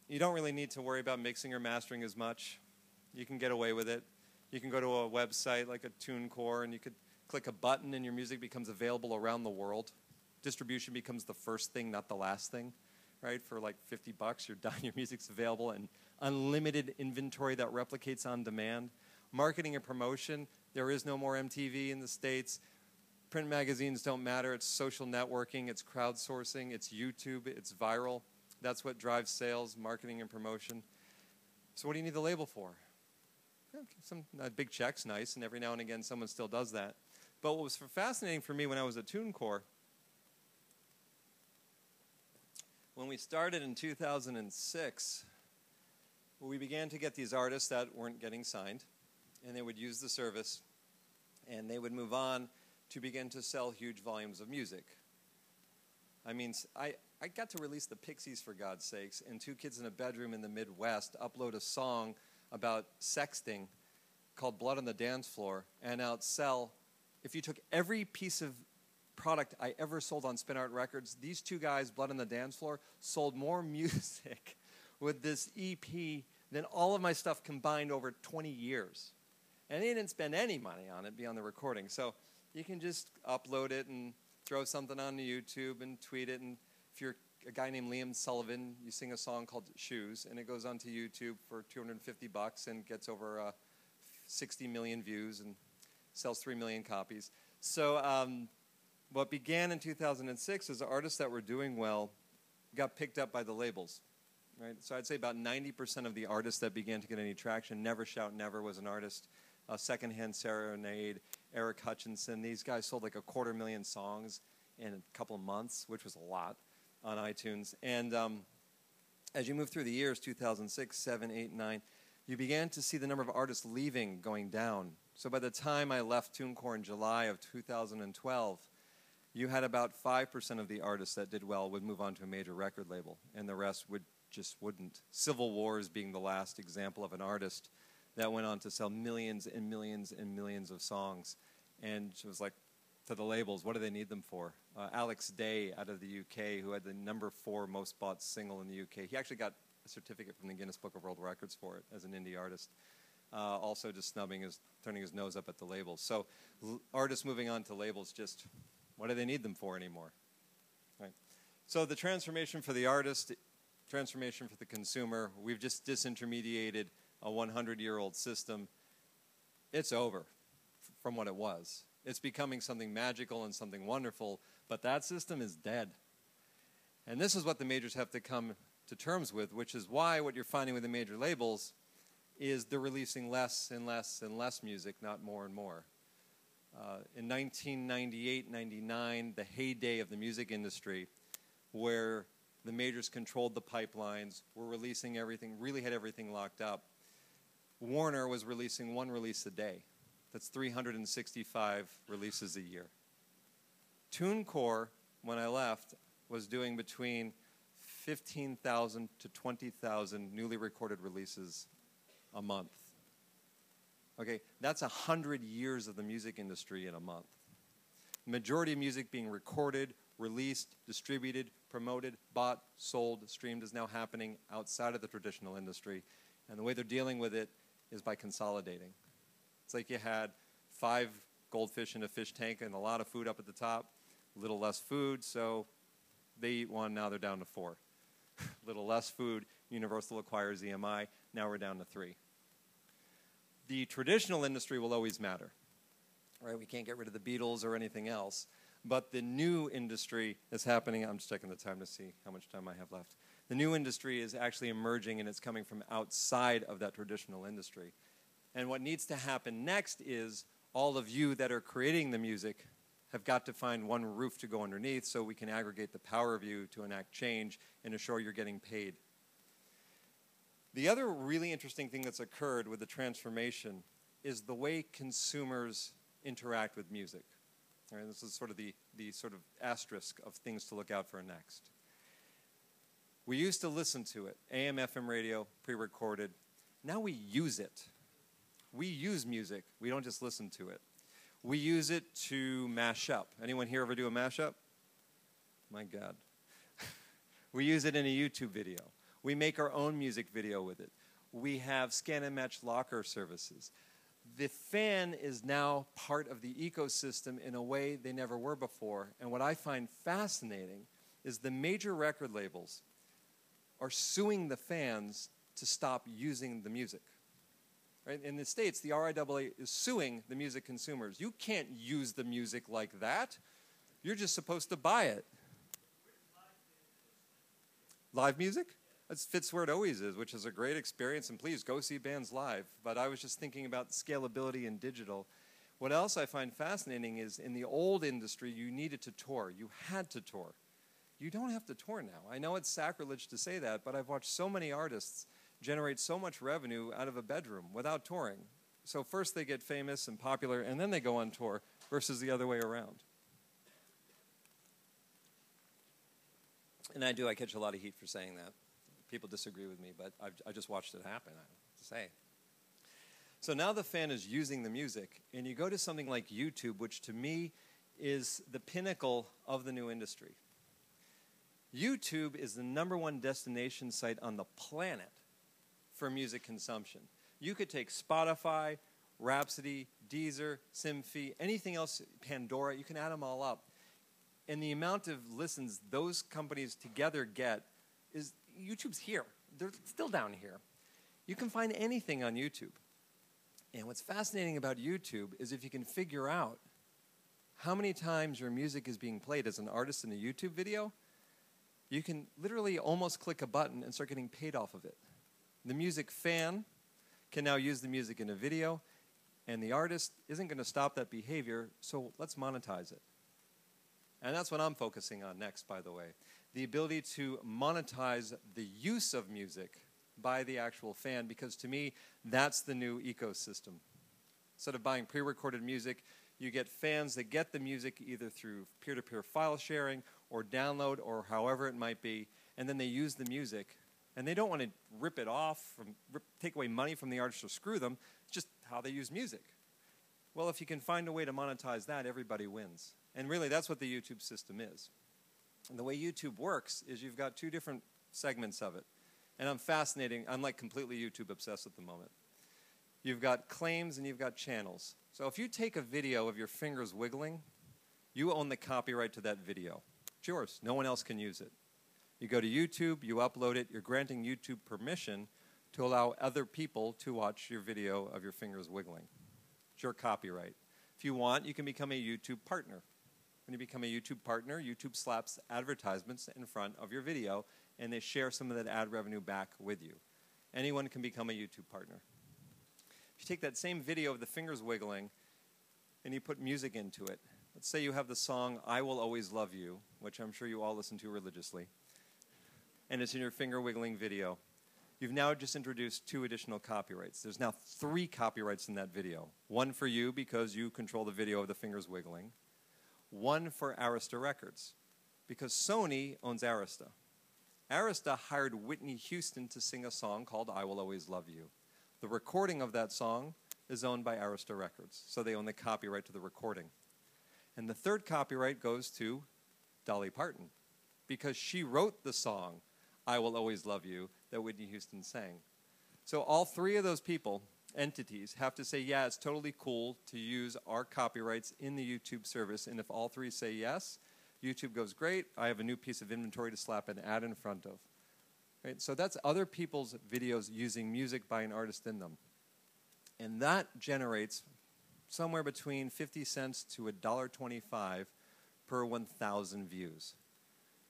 You don't really need to worry about mixing or mastering as much. You can get away with it. You can go to a website like a TuneCore and you could click a button and your music becomes available around the world distribution becomes the first thing, not the last thing, right? For like 50 bucks, you're done, your music's available, and unlimited inventory that replicates on demand. Marketing and promotion, there is no more MTV in the States. Print magazines don't matter. It's social networking, it's crowdsourcing, it's YouTube, it's viral. That's what drives sales, marketing, and promotion. So, what do you need the label for? Some uh, big checks, nice, and every now and again someone still does that. But what was fascinating for me when I was at TuneCore When we started in 2006, we began to get these artists that weren't getting signed, and they would use the service, and they would move on to begin to sell huge volumes of music. I mean, I, I got to release the Pixies for God's sakes, and two kids in a bedroom in the Midwest upload a song about sexting called Blood on the Dance Floor and outsell. If you took every piece of product I ever sold on spinART Records. These two guys, Blood on the Dance Floor, sold more music with this EP than all of my stuff combined over 20 years. And they didn't spend any money on it beyond the recording. So you can just upload it and throw something on YouTube and tweet it. And if you're a guy named Liam Sullivan, you sing a song called Shoes, and it goes onto YouTube for 250 bucks and gets over uh, 60 million views and sells 3 million copies. So um, what began in 2006 is artists that were doing well got picked up by the labels. Right? So I'd say about 90% of the artists that began to get any traction, Never Shout Never was an artist uh, Secondhand Serenade, Eric Hutchinson. These guys sold like a quarter million songs in a couple of months, which was a lot on iTunes. And um, as you move through the years, 2006, 7, 8, 9, you began to see the number of artists leaving going down. So by the time I left TuneCore in July of 2012, you had about 5% of the artists that did well would move on to a major record label, and the rest would just wouldn't. Civil Wars being the last example of an artist that went on to sell millions and millions and millions of songs. And it was like, to the labels, what do they need them for? Uh, Alex Day out of the UK, who had the number four most bought single in the UK, he actually got a certificate from the Guinness Book of World Records for it as an indie artist. Uh, also, just snubbing his, turning his nose up at the labels. So, artists moving on to labels, just what do they need them for anymore? Right. So, the transformation for the artist, transformation for the consumer, we've just disintermediated a 100 year old system. It's over from what it was. It's becoming something magical and something wonderful, but that system is dead. And this is what the majors have to come to terms with, which is why what you're finding with the major labels is they're releasing less and less and less music, not more and more. Uh, in 1998 99, the heyday of the music industry, where the majors controlled the pipelines, were releasing everything, really had everything locked up. Warner was releasing one release a day. That's 365 releases a year. TuneCore, when I left, was doing between 15,000 to 20,000 newly recorded releases a month. Okay, that's 100 years of the music industry in a month. Majority of music being recorded, released, distributed, promoted, bought, sold, streamed is now happening outside of the traditional industry. And the way they're dealing with it is by consolidating. It's like you had five goldfish in a fish tank and a lot of food up at the top, a little less food, so they eat one, now they're down to four. a little less food, Universal acquires EMI, now we're down to three. The traditional industry will always matter, right? We can't get rid of the Beatles or anything else. But the new industry is happening. I'm just checking the time to see how much time I have left. The new industry is actually emerging and it's coming from outside of that traditional industry. And what needs to happen next is all of you that are creating the music have got to find one roof to go underneath so we can aggregate the power of you to enact change and assure you're getting paid. The other really interesting thing that's occurred with the transformation is the way consumers interact with music. All right, this is sort of the, the sort of asterisk of things to look out for next. We used to listen to it, AM, FM radio, pre recorded. Now we use it. We use music, we don't just listen to it. We use it to mash up. Anyone here ever do a mashup? My God. we use it in a YouTube video. We make our own music video with it. We have scan and match locker services. The fan is now part of the ecosystem in a way they never were before. And what I find fascinating is the major record labels are suing the fans to stop using the music. Right? In the States, the RIAA is suing the music consumers. You can't use the music like that. You're just supposed to buy it. Live music? It fits where it always is, which is a great experience. And please go see bands live. But I was just thinking about scalability in digital. What else I find fascinating is in the old industry, you needed to tour. You had to tour. You don't have to tour now. I know it's sacrilege to say that, but I've watched so many artists generate so much revenue out of a bedroom without touring. So first they get famous and popular, and then they go on tour, versus the other way around. And I do, I catch a lot of heat for saying that. People disagree with me, but I've, I just watched it happen, I say. So now the fan is using the music, and you go to something like YouTube, which to me is the pinnacle of the new industry. YouTube is the number one destination site on the planet for music consumption. You could take Spotify, Rhapsody, Deezer, Simfy, anything else, Pandora, you can add them all up. And the amount of listens those companies together get is YouTube's here. They're still down here. You can find anything on YouTube. And what's fascinating about YouTube is if you can figure out how many times your music is being played as an artist in a YouTube video, you can literally almost click a button and start getting paid off of it. The music fan can now use the music in a video. And the artist isn't going to stop that behavior, so let's monetize it. And that's what I'm focusing on next, by the way. The ability to monetize the use of music by the actual fan, because to me, that's the new ecosystem. Instead of buying pre recorded music, you get fans that get the music either through peer to peer file sharing or download or however it might be, and then they use the music. And they don't want to rip it off, from, rip, take away money from the artist or screw them. It's just how they use music. Well, if you can find a way to monetize that, everybody wins. And really, that's what the YouTube system is. And the way YouTube works is you've got two different segments of it. And I'm fascinating. I'm like completely YouTube obsessed at the moment. You've got claims and you've got channels. So if you take a video of your fingers wiggling, you own the copyright to that video. It's yours. No one else can use it. You go to YouTube, you upload it, you're granting YouTube permission to allow other people to watch your video of your fingers wiggling. It's your copyright. If you want, you can become a YouTube partner. When you become a YouTube partner, YouTube slaps advertisements in front of your video and they share some of that ad revenue back with you. Anyone can become a YouTube partner. If you take that same video of the fingers wiggling and you put music into it, let's say you have the song I Will Always Love You, which I'm sure you all listen to religiously, and it's in your finger wiggling video. You've now just introduced two additional copyrights. There's now three copyrights in that video. One for you because you control the video of the fingers wiggling. One for Arista Records because Sony owns Arista. Arista hired Whitney Houston to sing a song called I Will Always Love You. The recording of that song is owned by Arista Records, so they own the copyright to the recording. And the third copyright goes to Dolly Parton because she wrote the song I Will Always Love You that Whitney Houston sang. So all three of those people, entities, have to say, yeah, it's totally cool to use our copyrights in the YouTube service. And if all three say yes, YouTube goes, great, I have a new piece of inventory to slap an ad in front of. Right? So that's other people's videos using music by an artist in them. And that generates somewhere between 50 cents to $1.25 per 1,000 views.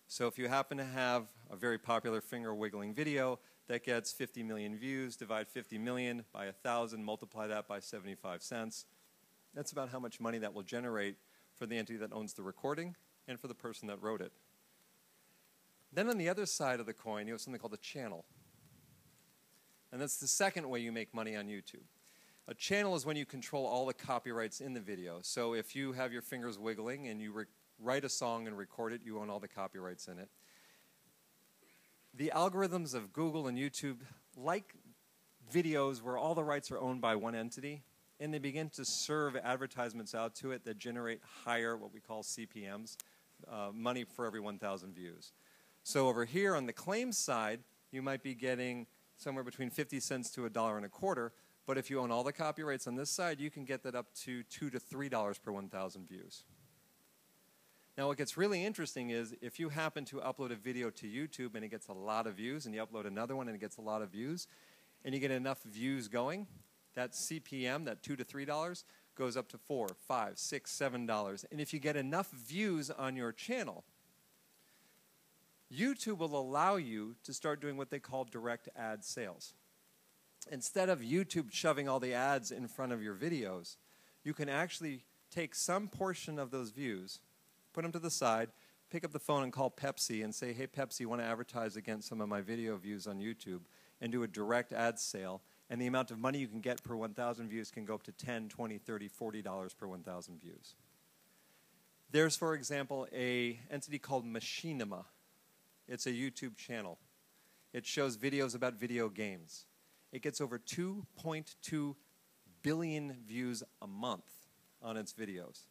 So if you happen to have a very popular finger wiggling video that gets 50 million views, divide 50 million by 1,000, multiply that by 75 cents, that's about how much money that will generate for the entity that owns the recording and for the person that wrote it. Then on the other side of the coin, you have something called a channel. And that's the second way you make money on YouTube. A channel is when you control all the copyrights in the video. So if you have your fingers wiggling and you write a song and record it, you own all the copyrights in it. The algorithms of Google and YouTube like videos where all the rights are owned by one entity, and they begin to serve advertisements out to it that generate higher, what we call CPMs, uh, money for every 1,000 views. So over here on the claims side, you might be getting somewhere between 50 cents to a dollar and a quarter. But if you own all the copyrights on this side, you can get that up to two to three dollars per 1,000 views. Now, what gets really interesting is if you happen to upload a video to YouTube and it gets a lot of views, and you upload another one and it gets a lot of views, and you get enough views going, that CPM, that two to three dollars, goes up to four, five, six, seven dollars. And if you get enough views on your channel, YouTube will allow you to start doing what they call direct ad sales. Instead of YouTube shoving all the ads in front of your videos, you can actually take some portion of those views, put them to the side, pick up the phone and call Pepsi and say, hey, Pepsi, want to advertise against some of my video views on YouTube and do a direct ad sale. And the amount of money you can get per 1,000 views can go up to 10, 20, 30, 40 dollars per 1,000 views. There's, for example, a entity called Machinima it's a YouTube channel. It shows videos about video games. It gets over 2.2 billion views a month on its videos.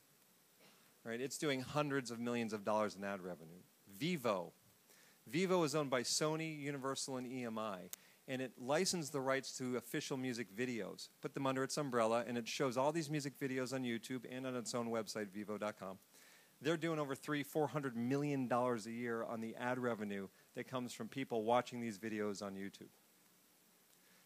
Right? It's doing hundreds of millions of dollars in ad revenue. Vevo. Vevo is owned by Sony, Universal, and EMI, and it licensed the rights to official music videos, put them under its umbrella, and it shows all these music videos on YouTube and on its own website, vevo.com they're doing over three, four hundred million dollars a year on the ad revenue that comes from people watching these videos on YouTube.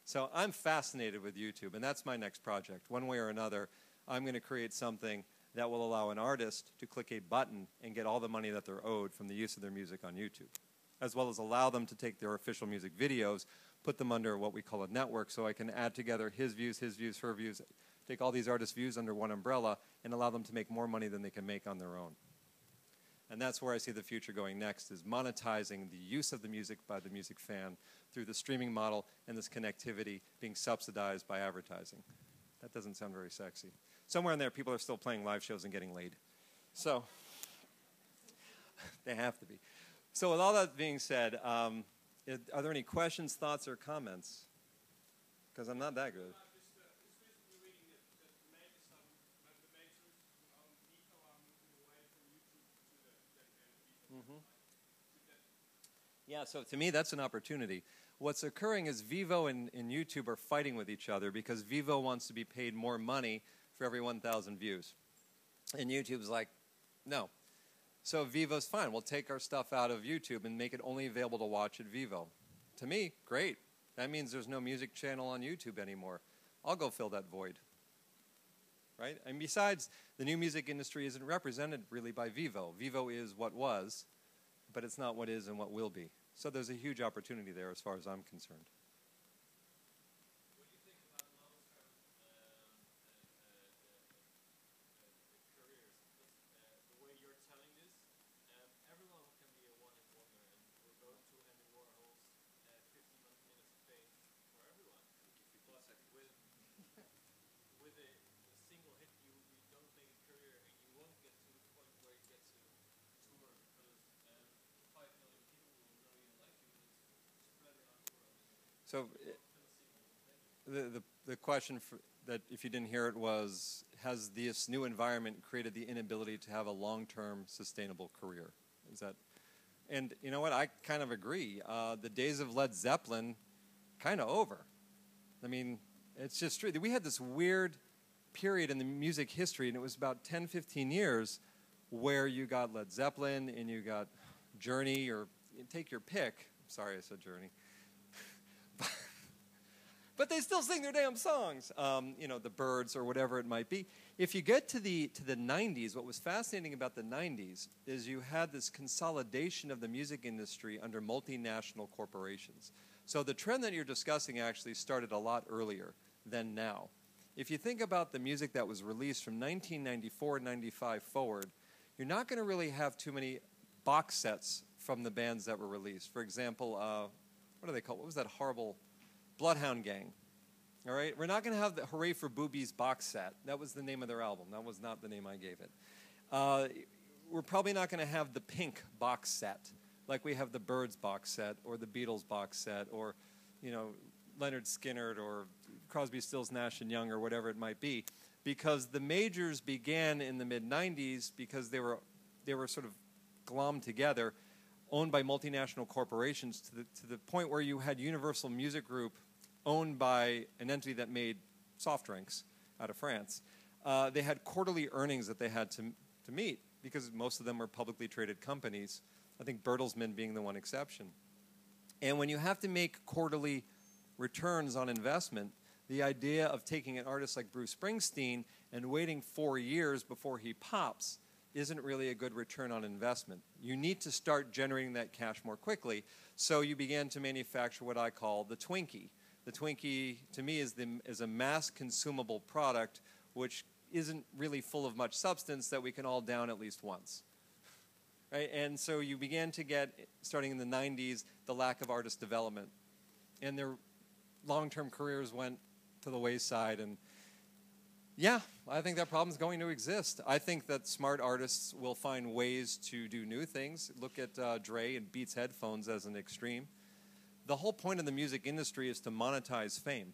So I'm fascinated with YouTube, and that's my next project. One way or another, I'm going to create something that will allow an artist to click a button and get all the money that they're owed from the use of their music on YouTube, as well as allow them to take their official music videos, put them under what we call a network, so I can add together his views, his views, her views, take all these artists' views under one umbrella, and allow them to make more money than they can make on their own. And that's where I see the future going next, is monetizing the use of the music by the music fan through the streaming model and this connectivity being subsidized by advertising. That doesn't sound very sexy. Somewhere in there, people are still playing live shows and getting laid. So, they have to be. So, with all that being said, um, are there any questions, thoughts, or comments? Because I'm not that good. Mm-hmm. Yeah, so to me, that's an opportunity. What's occurring is Vevo and, and, YouTube are fighting with each other because Vevo wants to be paid more money for every 1,000 views. And YouTube's like, no. So Vevo's fine. We'll take our stuff out of YouTube and make it only available to watch at Vevo. To me, great. That means there's no music channel on YouTube anymore. I'll go fill that void. Right? And besides, the new music industry isn't represented really by Vevo. Vevo is what was, but it's not what is and what will be. So there's a huge opportunity there as far as I'm concerned. So the, the, the question for, that, if you didn't hear it, was Has this new environment created the inability to have a long term sustainable career? Is that, and you know what? I kind of agree. Uh, the days of Led Zeppelin kind of over. I mean, it's just true. We had this weird period in the music history, and it was about 10, 15 years where you got Led Zeppelin and you got Journey, or take your pick. Sorry, I said Journey but they still sing their damn songs. Um, you know, the Byrds or whatever it might be. If you get to the to the '90s, what was fascinating about the '90s is you had this consolidation of the music industry under multinational corporations. So the trend that you're discussing actually started a lot earlier than now. If you think about the music that was released from 1994 95 forward, you're not going to really have too many box sets from the bands that were released. For example, uh, what do they call? What was that horrible Bloodhound Gang. All right, we're not going to have the Hooray for Boobies box set. That was the name of their album. That was not the name I gave it. Uh, we're probably not going to have the Pink box set, like we have the Byrds box set or the Beatles box set or, you know, Lynyrd Skynyrd or Crosby, Stills, Nash and Young or whatever it might be, because the majors began in the mid '90s because they were they were sort of glommed together, owned by multinational corporations to the to the point where you had Universal Music Group owned by an entity that made soft drinks out of France. Uh, they had quarterly earnings that they had to, to meet because most of them were publicly traded companies. I think Bertelsmann being the one exception. And when you have to make quarterly returns on investment, the idea of taking an artist like Bruce Springsteen and waiting four years before he pops isn't really a good return on investment. You need to start generating that cash more quickly. So you began to manufacture what I call the Twinkie the Twinkie, to me, is, the, is a mass consumable product which isn't really full of much substance that we can all down at least once. Right? And so you began to get, starting in the 90s, the lack of artist development. And their long term careers went to the wayside. And yeah, I think that problem is going to exist. I think that smart artists will find ways to do new things. Look at uh, Dre and Beats headphones as an extreme the whole point of the music industry is to monetize fame.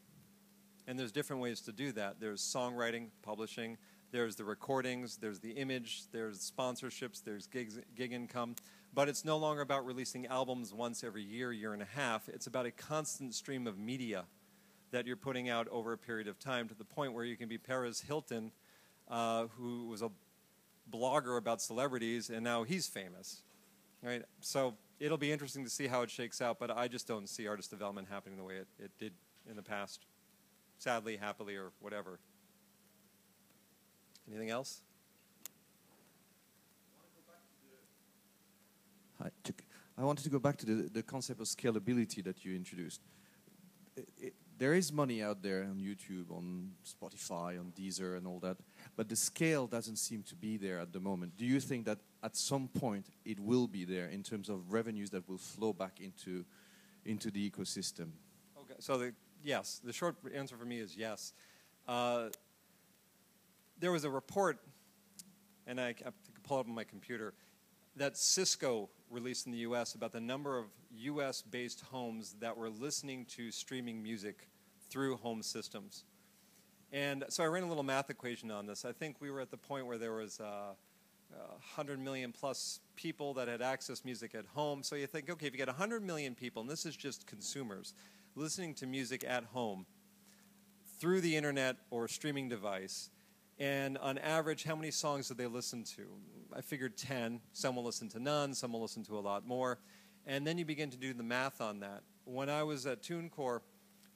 And there's different ways to do that. There's songwriting, publishing, there's the recordings, there's the image, there's sponsorships, there's gigs, gig income. But it's no longer about releasing albums once every year, year and a half. It's about a constant stream of media that you're putting out over a period of time to the point where you can be Perez Hilton, uh, who was a blogger about celebrities, and now he's famous. Right? So it'll be interesting to see how it shakes out, but I just don't see artist development happening the way it, it did in the past. Sadly, happily, or whatever. Anything else? Hi, I wanted to go back to the, the concept of scalability that you introduced. It, it, there is money out there on YouTube, on Spotify, on Deezer, and all that, but the scale doesn't seem to be there at the moment. Do you think that at some point it will be there in terms of revenues that will flow back into into the ecosystem? Okay, so the, yes, the short answer for me is yes. Uh, there was a report, and I, can pull up on my computer, that Cisco released in the U.S. about the number of U.S.-based homes that were listening to streaming music through home systems. And so I ran a little math equation on this. I think we were at the point where there was uh, 100 million plus people that had access music at home. So you think, okay, if you get 100 million people, and this is just consumers, listening to music at home through the internet or streaming device, and on average, how many songs did they listen to? I figured 10. Some will listen to none, some will listen to a lot more. And then you begin to do the math on that. When I was at TuneCore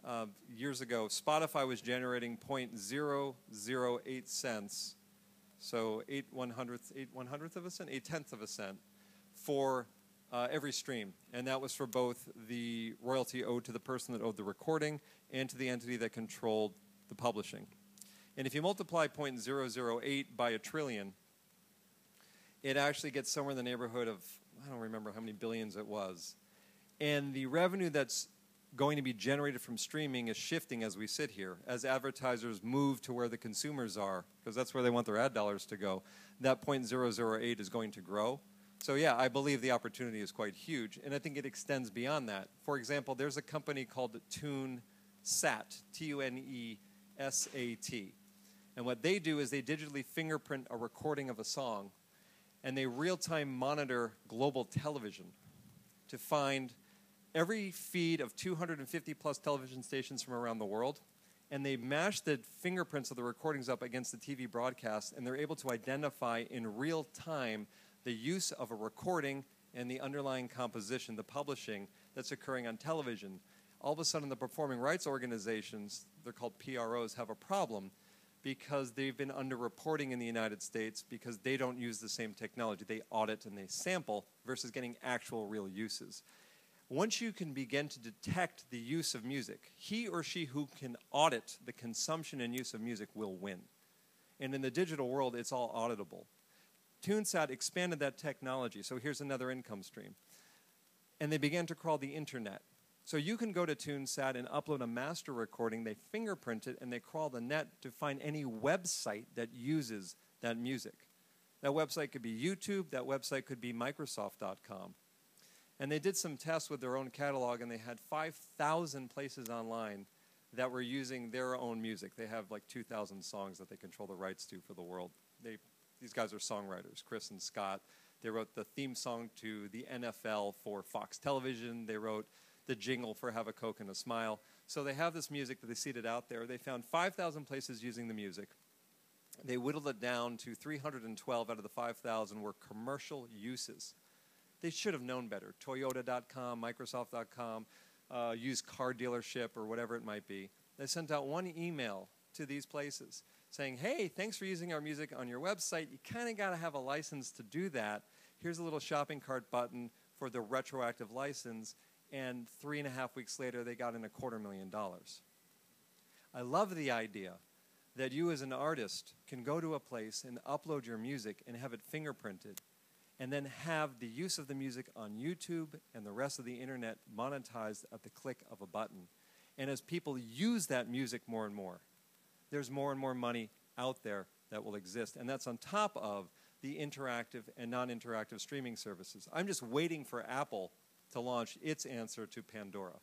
uh, years ago, Spotify was generating 0.008 cents, so 8 one hundredth, 8 one hundredth of a cent, 8 tenths of a cent for uh, every stream. And that was for both the royalty owed to the person that owed the recording and to the entity that controlled the publishing. And if you multiply 0.008 by a trillion, it actually gets somewhere in the neighborhood of, I don't remember how many billions it was. And the revenue that's going to be generated from streaming is shifting as we sit here. As advertisers move to where the consumers are, because that's where they want their ad dollars to go, that 0.008 is going to grow. So, yeah, I believe the opportunity is quite huge, and I think it extends beyond that. For example, there's a company called TuneSat, T U N E S A T. And what they do is they digitally fingerprint a recording of a song and they real time monitor global television to find every feed of 250 plus television stations from around the world. And they mash the fingerprints of the recordings up against the TV broadcast, and they're able to identify in real time the use of a recording and the underlying composition, the publishing that's occurring on television. All of a sudden, the performing rights organizations, they're called PROs, have a problem because they've been underreporting in the United States because they don't use the same technology. They audit and they sample versus getting actual real uses. Once you can begin to detect the use of music, he or she who can audit the consumption and use of music will win. And in the digital world, it's all auditable. TuneSat expanded that technology, so here's another income stream. And they began to crawl the internet. So you can go to TuneSat and upload a master recording, they fingerprint it, and they crawl the net to find any website that uses that music. That website could be YouTube, that website could be Microsoft.com. And they did some tests with their own catalog, and they had 5,000 places online that were using their own music. They have like 2,000 songs that they control the rights to for the world. They, these guys are songwriters, Chris and Scott. They wrote the theme song to the NFL for Fox Television. They wrote the jingle for Have a Coke and a Smile. So they have this music that they seeded out there. They found 5,000 places using the music. They whittled it down to 312 out of the 5,000 were commercial uses. They should have known better. Toyota.com, Microsoft.com, uh, used car dealership, or whatever it might be. They sent out one email to these places saying, hey, thanks for using our music on your website. You kind of got to have a license to do that. Here's a little shopping cart button for the retroactive license and three and a half weeks later, they got in a quarter million dollars. I love the idea that you, as an artist, can go to a place and upload your music and have it fingerprinted, and then have the use of the music on YouTube and the rest of the internet monetized at the click of a button. And as people use that music more and more, there's more and more money out there that will exist. And that's on top of the interactive and non interactive streaming services. I'm just waiting for Apple to launch its answer to Pandora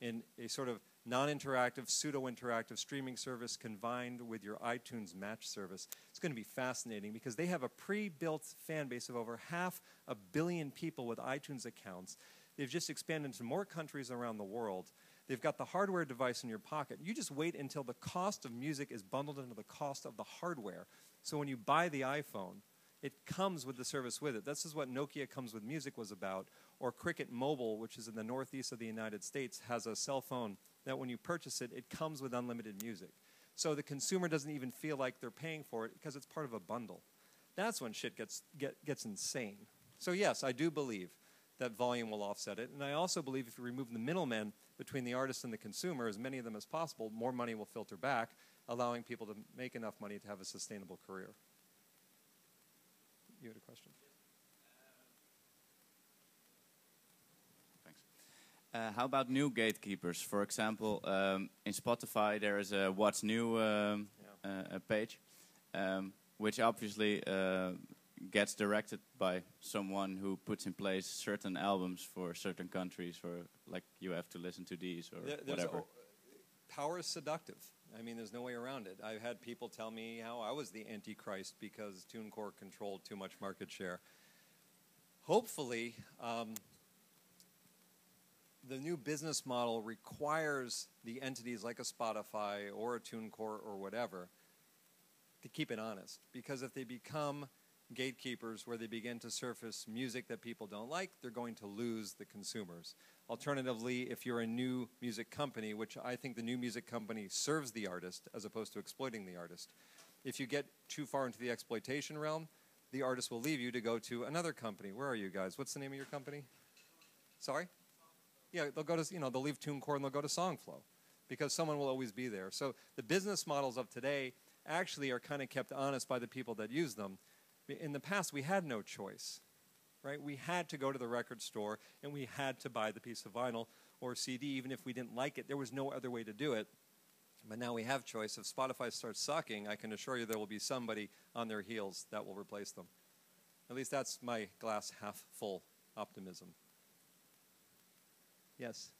in a sort of non interactive, pseudo interactive streaming service combined with your iTunes Match service. It's going to be fascinating because they have a pre built fan base of over half a billion people with iTunes accounts. They've just expanded into more countries around the world. They've got the hardware device in your pocket. You just wait until the cost of music is bundled into the cost of the hardware. So when you buy the iPhone, it comes with the service with it. This is what Nokia Comes with Music was about, or Cricket Mobile, which is in the northeast of the United States, has a cell phone that when you purchase it, it comes with unlimited music. So the consumer doesn't even feel like they're paying for it because it's part of a bundle. That's when shit gets, get, gets insane. So, yes, I do believe that volume will offset it. And I also believe if you remove the middlemen, between the artist and the consumer, as many of them as possible, more money will filter back, allowing people to make enough money to have a sustainable career. You had a question? Uh, how about new gatekeepers? For example, um, in Spotify there is a What's New um, Yeah. uh, a page, um, which obviously uh, gets directed by someone who puts in place certain albums for certain countries, or like you have to listen to these or There- whatever. a- power is seductive. I mean, there's no way around it. I've had people tell me how I was the antichrist because TuneCore controlled too much market share. Hopefully, um, the new business model requires the entities like a Spotify or a TuneCore or whatever to keep it honest. Because if they become gatekeepers where they begin to surface music that people don't like, they're going to lose the consumers. Alternatively, if you're a new music company, which I think the new music company serves the artist as opposed to exploiting the artist, if you get too far into the exploitation realm, the artist will leave you to go to another company. Where are you guys? What's the name of your company? Sorry? Yeah, they'll go to, you know, they'll leave TuneCore and they'll go to Songflow because someone will always be there. So the business models of today actually are kind of kept honest by the people that use them. In the past, we had no choice, right? We had to go to the record store and we had to buy the piece of vinyl or CD, even if we didn't like it. There was no other way to do it. But now we have choice. If Spotify starts sucking, I can assure you there will be somebody on their heels that will replace them. At least that's my glass half full optimism. Yes.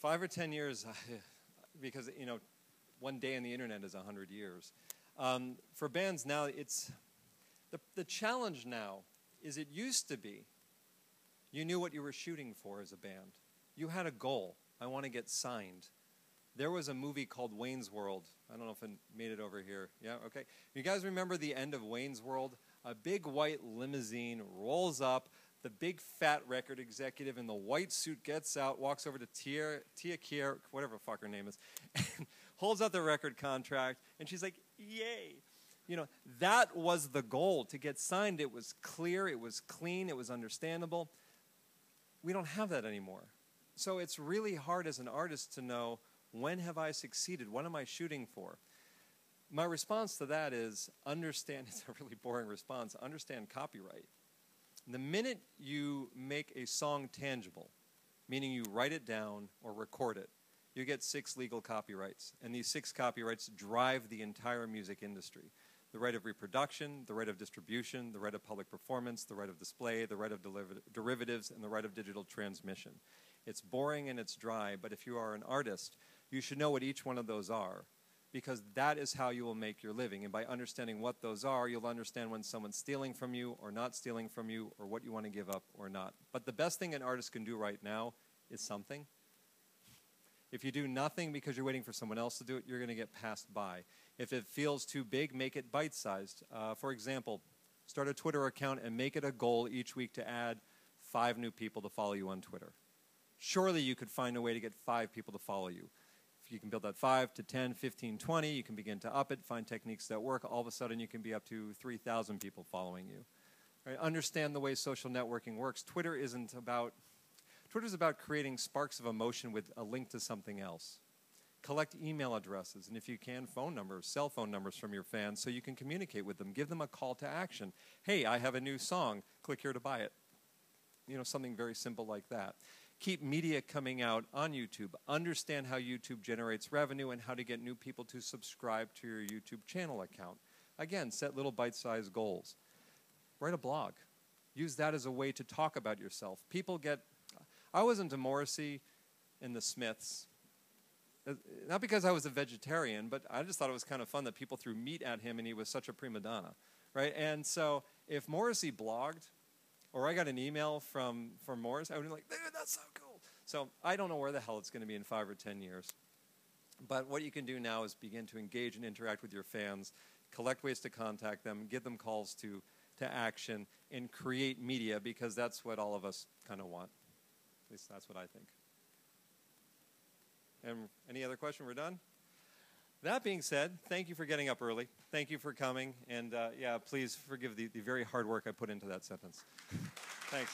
Five, or ten years, because you know, one day on the internet is a hundred years. Um, for bands now, it's the the challenge now is it used to be you knew what you were shooting for as a band. You had a goal. I want to get signed. There was a movie called Wayne's World. I don't know if it made it over here. Yeah, okay. You guys remember the end of Wayne's World? A big white limousine rolls up. The big fat record executive in the white suit gets out, walks over to Tia, Tia Kier, whatever fuck her name is, and holds out the record contract, and she's like, yay. You know, that was the goal to get signed. It was clear, it was clean, it was understandable. We don't have that anymore. So it's really hard as an artist to know when have I succeeded? What am I shooting for? My response to that is understand, it's a really boring response, understand copyright. The minute you make a song tangible, meaning you write it down or record it, you get six legal copyrights. And these six copyrights drive the entire music industry the right of reproduction, the right of distribution, the right of public performance, the right of display, the right of derivatives, and the right of digital transmission. It's boring and it's dry, but if you are an artist, you should know what each one of those are because that is how you will make your living. And by understanding what those are, you'll understand when someone's stealing from you or not stealing from you or what you want to give up or not. But the best thing an artist can do right now is something. If you do nothing because you're waiting for someone else to do it, you're going to get passed by. If it feels too big, make it bite sized. Uh, for example, start a Twitter account and make it a goal each week to add five new people to follow you on Twitter. Surely you could find a way to get five people to follow you. You can build that 5 to 10, 15, 20, you can begin to up it, find techniques that work. All of a sudden, you can be up to 3,000 people following you. Right? Understand the way social networking works. Twitter isn't about Twitter's about creating sparks of emotion with a link to something else. Collect email addresses, and if you can, phone numbers, cell phone numbers from your fans so you can communicate with them. Give them a call to action. Hey, I have a new song. Click here to buy it. You know, something very simple like that. Keep media coming out on YouTube. Understand how YouTube generates revenue and how to get new people to subscribe to your YouTube channel account. Again, set little bite sized goals. Write a blog. Use that as a way to talk about yourself. People get I was into Morrissey and the Smiths. Uh, Not because I was a vegetarian, but I just thought it was kind of fun that people threw meat at him and he was such a prima donna, right? And so if Morrissey blogged, or I got an email from, from Morris, I would be like, dude, that's so cool. So I don't know where the hell it's going to be in five or ten years. But what you can do now is begin to engage and interact with your fans, collect ways to contact them, give them calls to, to action, and create media because that's what all of us kind of want. At least that's what I think. And any other question? We're done? That being said, thank you for getting up early. Thank you for coming. And uh, yeah, please forgive the, the very hard work I put into that sentence. Thanks.